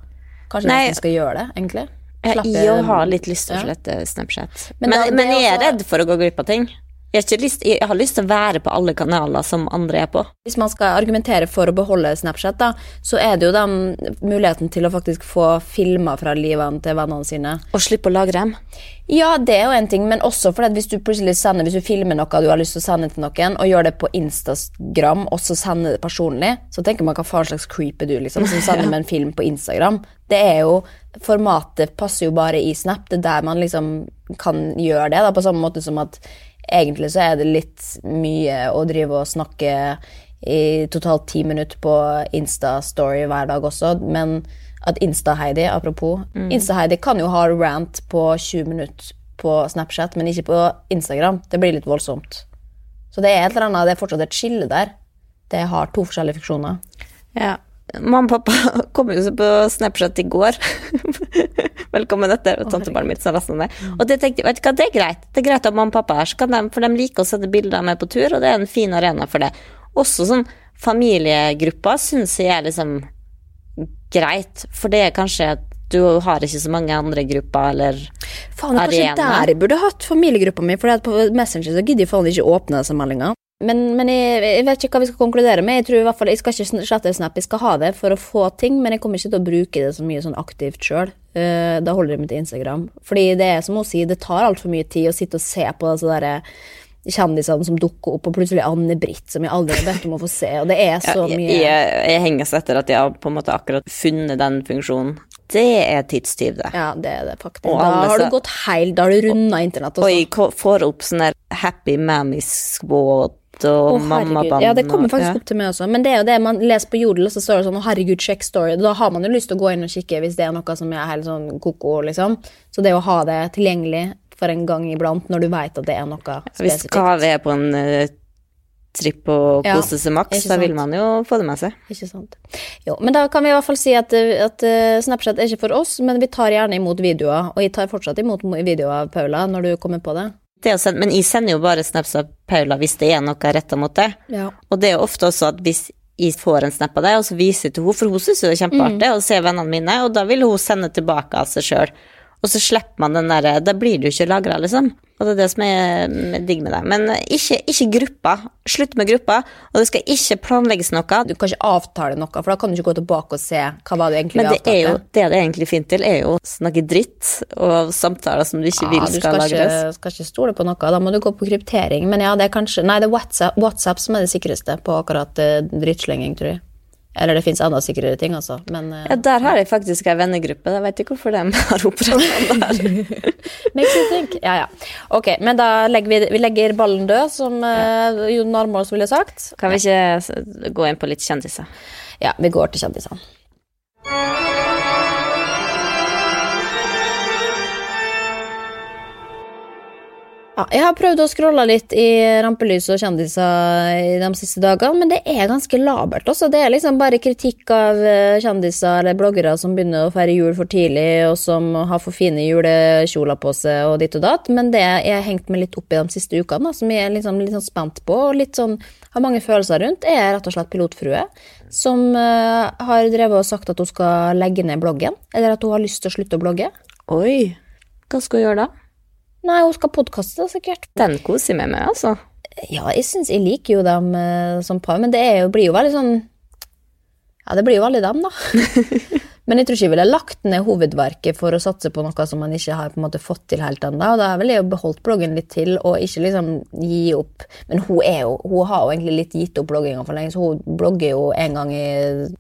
Kanskje Nei. jeg skal gjøre det, egentlig. Slappe- jeg har litt lyst til å Ja. slette Snapchat. Men Men, men, det er jeg er redd for å gå glipp av ting. Jeg lyst, jeg har lyst til å være på alle kanaler som andre er på. Hvis man skal argumentere for å beholde Snapchat, da, så er det jo den muligheten til å faktisk få filmer fra livene til vennene sine. Og slippe å lagre dem. Ja, det er jo en ting, men også fordi hvis du plutselig sender, hvis du filmer noe du har lyst til å sende til noen, og gjør det på Instagram, og så sender det personlig, så tenker man hva faen slags creep er du, liksom, som sender med en film på Instagram. Det er jo, formatet passer jo bare i Snap, det er der man liksom kan gjøre det, da, på samme måte som at egentlig så er det litt mye å drive og snakke i totalt ti minutter på Insta-story hver dag også, men at Insta-Heidi, apropos Insta-Heidi kan jo ha rant på 20 minutter på Snapchat, men ikke på Instagram. Det blir litt voldsomt. Så det er et eller annet, det er fortsatt et skille der. Det har to forskjellige funksjoner. Ja. Mamma og pappa kom jo på Snapchat i går. Velkommen etter, tantebarnet mitt som lastet ned. Og det tenkte vet du hva, det er greit. Det er greit at mamma og pappa er her, for de liker å sende bilder av meg på tur, og det er en fin arena for det. Også sånn familiegrupper syns jeg er liksom greit, for det er kanskje at du har ikke så mange andre grupper, eller Faen, det er kanskje der jeg burde hatt familiegruppa mi, for på Messenger så gidder jeg faen ikke åpne disse meldingene. Men, men jeg, jeg vet ikke hva vi skal konkludere med. Jeg tror i hvert fall, jeg skal ikke slette Snap, jeg skal ha det for å få ting, men jeg kommer ikke til å bruke det så mye sånn aktivt sjøl. da holder jeg meg til Instagram. Fordi det er som hun sier, det tar altfor mye tid å sitte og se på disse derre kjendisene som dukker opp, og plutselig Anne-Britt, som jeg aldri har bedt om å få se, og det er så jeg, mye jeg, jeg henger seg etter at jeg har på en måte akkurat funnet den funksjonen. Det er tidstyv, det. Ja, det er det faktisk. Og Da alle har du gått heil, da har du runda internett. Og jeg får opp sånn der Happy Squad og oh, Mammaband. Ja, det kommer faktisk opp til meg også. Men det er jo det man leser på Jodel, så står det sånn 'Å, herregud, sjekk story'. Da har man jo lyst til å gå inn og kikke hvis det er noe som er helt sånn ko-ko, liksom. Så det å ha det tilgjengelig for en gang iblant, når du veit at det er noe Hvis spesifikt Kaveh er på en uh, tripp og Ja, seg maks, da vil man jo få det med seg. Ikke sant. Jo, men da kan vi i hvert fall si at, eh, at uh, Snapchat er ikke for oss, men vi tar gjerne imot videoer. Og jeg tar fortsatt imot mo- videoer av Paula når du kommer på det. Sende, men jeg sender jo bare snaps av Paula hvis det er noe retta mot det. Ja. Og det er jo ofte også at hvis jeg får en snap av det, og så viser jeg til henne, for hun syns jo det er kjempeartig å se vennene mine, og da vil hun sende tilbake av seg sjøl. Og så slipper man den derre Da blir du ikke lagra, liksom. Og det er det som er digg med det. Men ikke, ikke gruppa. Slutt med gruppa. Og det skal ikke planlegges noe. Du kan ikke avtale noe, for da kan du ikke gå tilbake og se hva var det egentlig Men det er jo det det er egentlig fint til, er jo å snakke dritt og samtaler som du ikke vil Ja, du skal skal lagres. Du skal ikke stole på noe. Da må du gå på kryptering. Men ja, det er kanskje Nei, det er WhatsApp, WhatsApp som er det sikreste på akkurat eh, drittslenging, tror jeg. Eller det fins andre sikrere ting, altså. Men eh, Ja, der har jeg faktisk ei vennegruppe. Jeg vet ikke hvorfor de har oppretta den der. makes you think. Ja, ja. Ok, men da legger vi, vi legger ballen død, som uh, Jon Armaas ville sagt. Kan vi ikke gå inn på litt kjendiser? Ja, vi går til kjendisene. Ja, jeg har prøvd å scrolle litt i rampelys og kjendiser i de siste dagene, men det er ganske labert. Også. Det er liksom bare kritikk av eh, kjendiser eller bloggere som begynner å feire jul for tidlig, og som har for fine julekjoler på seg og ditt og datt. Men det jeg har hengt meg litt opp i de siste ukene, da, som jeg er liksom, litt sånn spent på og litt sånn, har mange følelser rundt, er rett og slett pilotfrue. Som uh, har drevet og sagt at hun skal legge ned bloggen, eller at hun har lyst til å slutte å blogge. Oi. Hva skal hun gjøre da? Nei, hun skal podkaste, sikkert. Den koser jeg meg med, altså. Ja, jeg syns jeg liker jo dem eh, som par, men det jo, blir jo veldig sånn Ja, det blir jo veldig dem, da. men jeg tror ikke jeg ville lagt ned hovedverket for å satse på noe som man ikke har på en måte fått til helt ennå. Og da ville jeg jo beholdt bloggen litt til, og ikke liksom gi opp. Men hun jo, hun har jo egentlig litt gitt opp blogginga for lenge, så hun blogger jo en gang i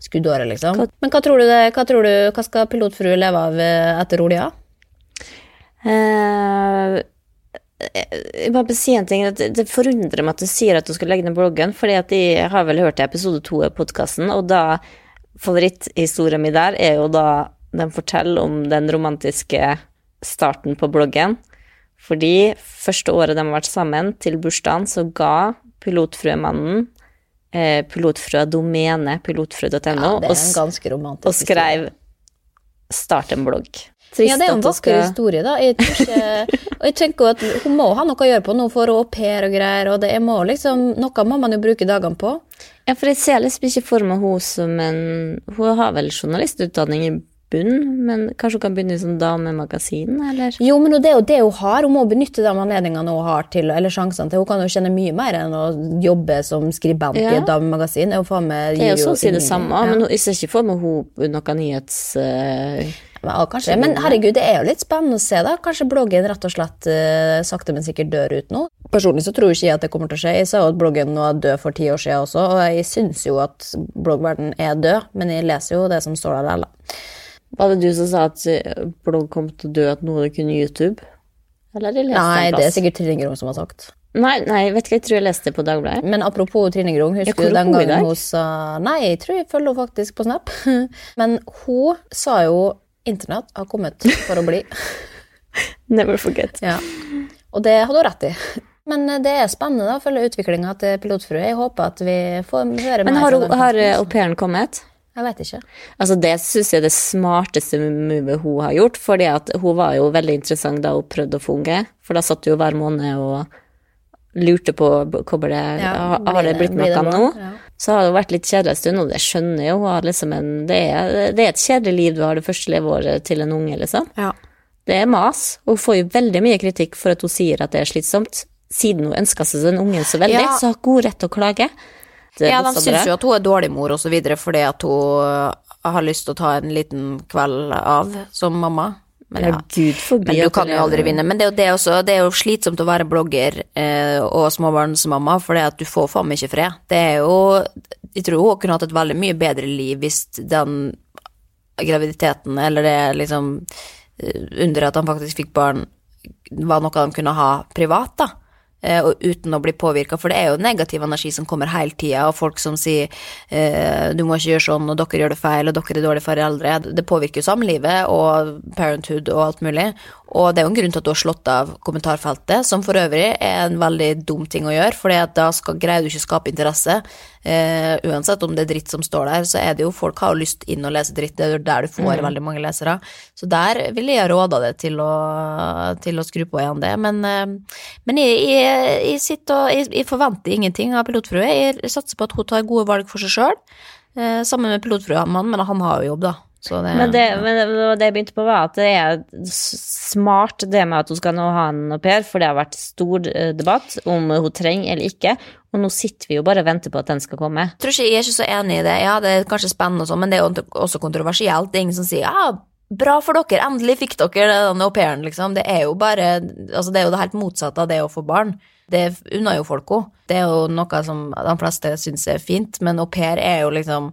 skuddåret, liksom. Men hva tror du, det, hva, tror du, hva skal pilotfrue leve av eh, etter Olia? Eh, jeg bare vil si en ting. Det forundrer meg at du sier at du skal legge ned bloggen, fordi at jeg har vel hørt episode to av podkasten, og da Favoritthistorien min der er jo da den forteller om den romantiske starten på bloggen. Fordi første året de har vært sammen, til bursdagen, så ga pilotfrømannen eh, pilotfrø-domene, pilotfrø.no, Ja, og, og skrev 'start en blogg'. Ja, det er jo en vakker skal- historie, da. Jeg ikke, jeg tenker at hun må ha noe å gjøre på nå for au pair og greier, og det må liksom, noe må man jo bruke dagene på. Ja, for jeg ser liksom ikke for meg hun som en Hun har vel journalistutdanning i bunn, men kanskje hun kan begynne i sånn damemagasin, eller? Jo, men det er jo det hun har. Hun må benytte de anledningene hun har til, eller sjansene til. Hun kan jo tjene mye mer enn å jobbe som skribent i Ja. et damemagasin. Det er jo faen meg Det er jo gir så å si det samme, Ja. men jeg ser ikke for meg hun noe nyhets... Men, ja, kanskje. men herregud, det er jo litt spennende å se, da. Kanskje bloggen rett og slett uh, sakte, men sikkert dør ut nå. Personlig så tror jeg ikke at det kommer til å skje. Jeg sa jo at bloggen var død for ti år siden også, og jeg syns jo at bloggverden er død, men jeg leser jo det som står der likevel. Var det du som sa at eh, blogg kom til å dø, at noen kunne YouTube? Eller har de lest Nei, det er sikkert Trine Grung som har sagt. Nei, nei, vet ikke, jeg tror jeg leste det på Dagbladet. Men apropos Trine Grung, husker du den gangen hun sa Nei, jeg tror jeg følger henne faktisk på Snap. Men hun sa jo internett har kommet for å bli. Never forget. Ja. Og det hadde hun rett i. Men eh, det er spennende da, å følge utviklinga til pilotfrue. Jeg håper at vi får høre Men mer har, hun- har eh, au pairen kommet? Jeg vet ikke. Altså Det syns jeg er det smarteste movet hun har gjort, fordi hun var jo veldig interessant da hun prøvde å få unge. For da satt hun hver måned og lurte på kommer det, Ja, har, det blitt noe nå. Ja. Så har det vært litt kjedelig en stund, og det skjønner jeg jo. Liksom en, det, er, det er et kjedelig liv du har det første leveåret til en unge, liksom. Ja. Det er mas. og Hun får jo veldig mye kritikk for at hun sier at det er slitsomt. Siden hun ønska seg den ungen så veldig, Ja. så har hun hun rett til å klage. Ja, de syns jo at hun er dårlig mor og så videre fordi at hun har lyst til å ta en liten kveld av som mamma. Men, Ja, ja. Men du kan jo aldri vinne. Men det er jo, det også, det er jo slitsomt å være blogger eh, og småbarnsmamma, for at du får faen meg ikke fred. Det er jo Jeg tror hun kunne hatt et veldig mye bedre liv hvis den graviditeten, eller det liksom eh, under at han faktisk fikk barn, var noe de kunne ha privat, da. Eh, og uten å bli påvirka, for det er jo negativ energi som kommer hele tida, og folk som sier eh, du må ikke gjøre sånn, og dere gjør det feil, og dere er dårlige foreldre. Det påvirker jo samlivet og parenthood og alt mulig. Og det er jo en grunn til at du har slått av kommentarfeltet, som for øvrig er en veldig dum ting å gjøre, for da skal, greier du ikke å skape interesse. Eh, uansett om det er dritt som står der, så er det jo folk har jo lyst inn og lese dritt, det er jo der du får veldig mange lesere. Så der ville jeg råda det til å, til å skru på igjen det. Men, eh, men jeg, jeg, jeg sitter og jeg, jeg forventer ingenting av pilotfrue. Jeg satser på at hun tar gode valg for seg sjøl, eh, sammen med pilotfruemannen, men han har jo jobb, da. Det, Men det, men det, det jeg begynte på, var at det er smart det med at hun skal nå ha en au pair, for det har vært stor eh, debatt om hun trenger eller ikke, og nå sitter vi jo bare og venter på at den skal komme. Jeg tror ikke jeg er ikke så enig i det. Ja, det er kanskje spennende og sånn, men det er jo også kontroversielt. Det er ingen som sier ja, bra for dere, endelig fikk dere den au pairen, liksom. Det er jo bare Altså, det er jo det helt motsatte av det å få barn. Det unner jo folk henne. Det er jo noe som de fleste syns er fint, men au pair er jo liksom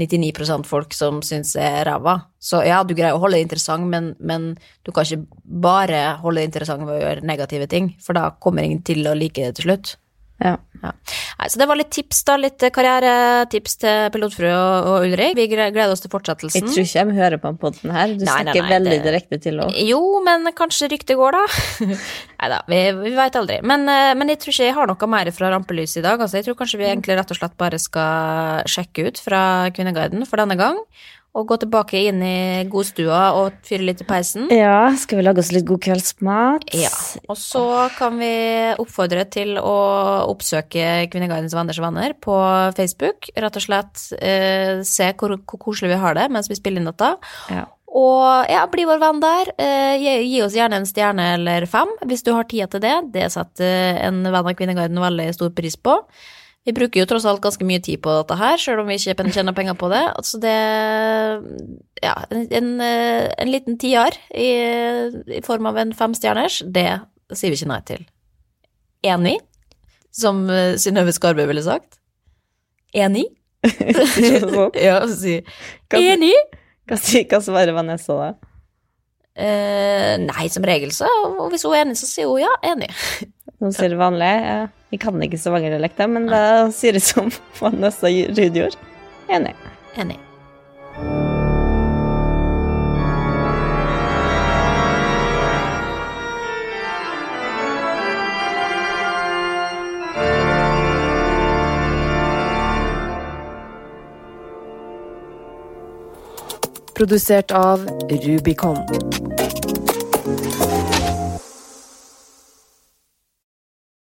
99% folk som syns er ræva. Så ja, du greier å holde det interessant, men, men du kan ikke bare holde det interessant ved å gjøre negative ting, for da kommer ingen til å like det til slutt. Ja. Ja. Nei, så det var litt tips, da. Litt karrieretips til pilotfrue og, og Ulrik. Vi gleder oss til Jeg tror ikke de hører på podden her. Du Nei, snakker nei, veldig det- direkte til henne. Jo, men kanskje ryktet går, da. Nei da, vi, vi veit aldri. Men, eh, men jeg tror ikke jeg har noe mer fra rampelyset i dag. Altså, jeg tror kanskje vi egentlig rett og slett bare skal sjekke ut fra Kvinneguiden for denne gang. Og gå tilbake inn i godstua og fyre litt i peisen. Ja, skal vi lage oss litt god kveldsmat? Ja, og så kan vi oppfordre til å oppsøke Kvinneguidens venners venner på Facebook. Rett og slett eh, se hvor, hvor koselig vi har det mens vi spiller inn dette. Ja. Og ja, bli vår venn der. Eh, gi, gi oss gjerne en stjerne eller fem hvis du har tida til det. Det setter en venn av Kvinneguiden veldig stor pris på. Vi bruker jo tross alt ganske mye tid på dette her, sjøl om vi ikke tjener penger på det. Altså det Ja, en, en, eh, en liten tiar i, i form av en femstjerners, det sier vi ikke nei til. Enig? Som uh, Synnøve Skarbø ville sagt. Enig? ja, så si enig. Hva, sier- svarer Vanessa da? Eh, nei, som regel så Og hvis hun er enig, så sier hun ja, enig. Hun sier det vanlig. Ja. Vi kan ikke stavangerdialekter, men det sier det som Vanessa Ruud gjorde. Enig. Enig. Produsert av Rubicon.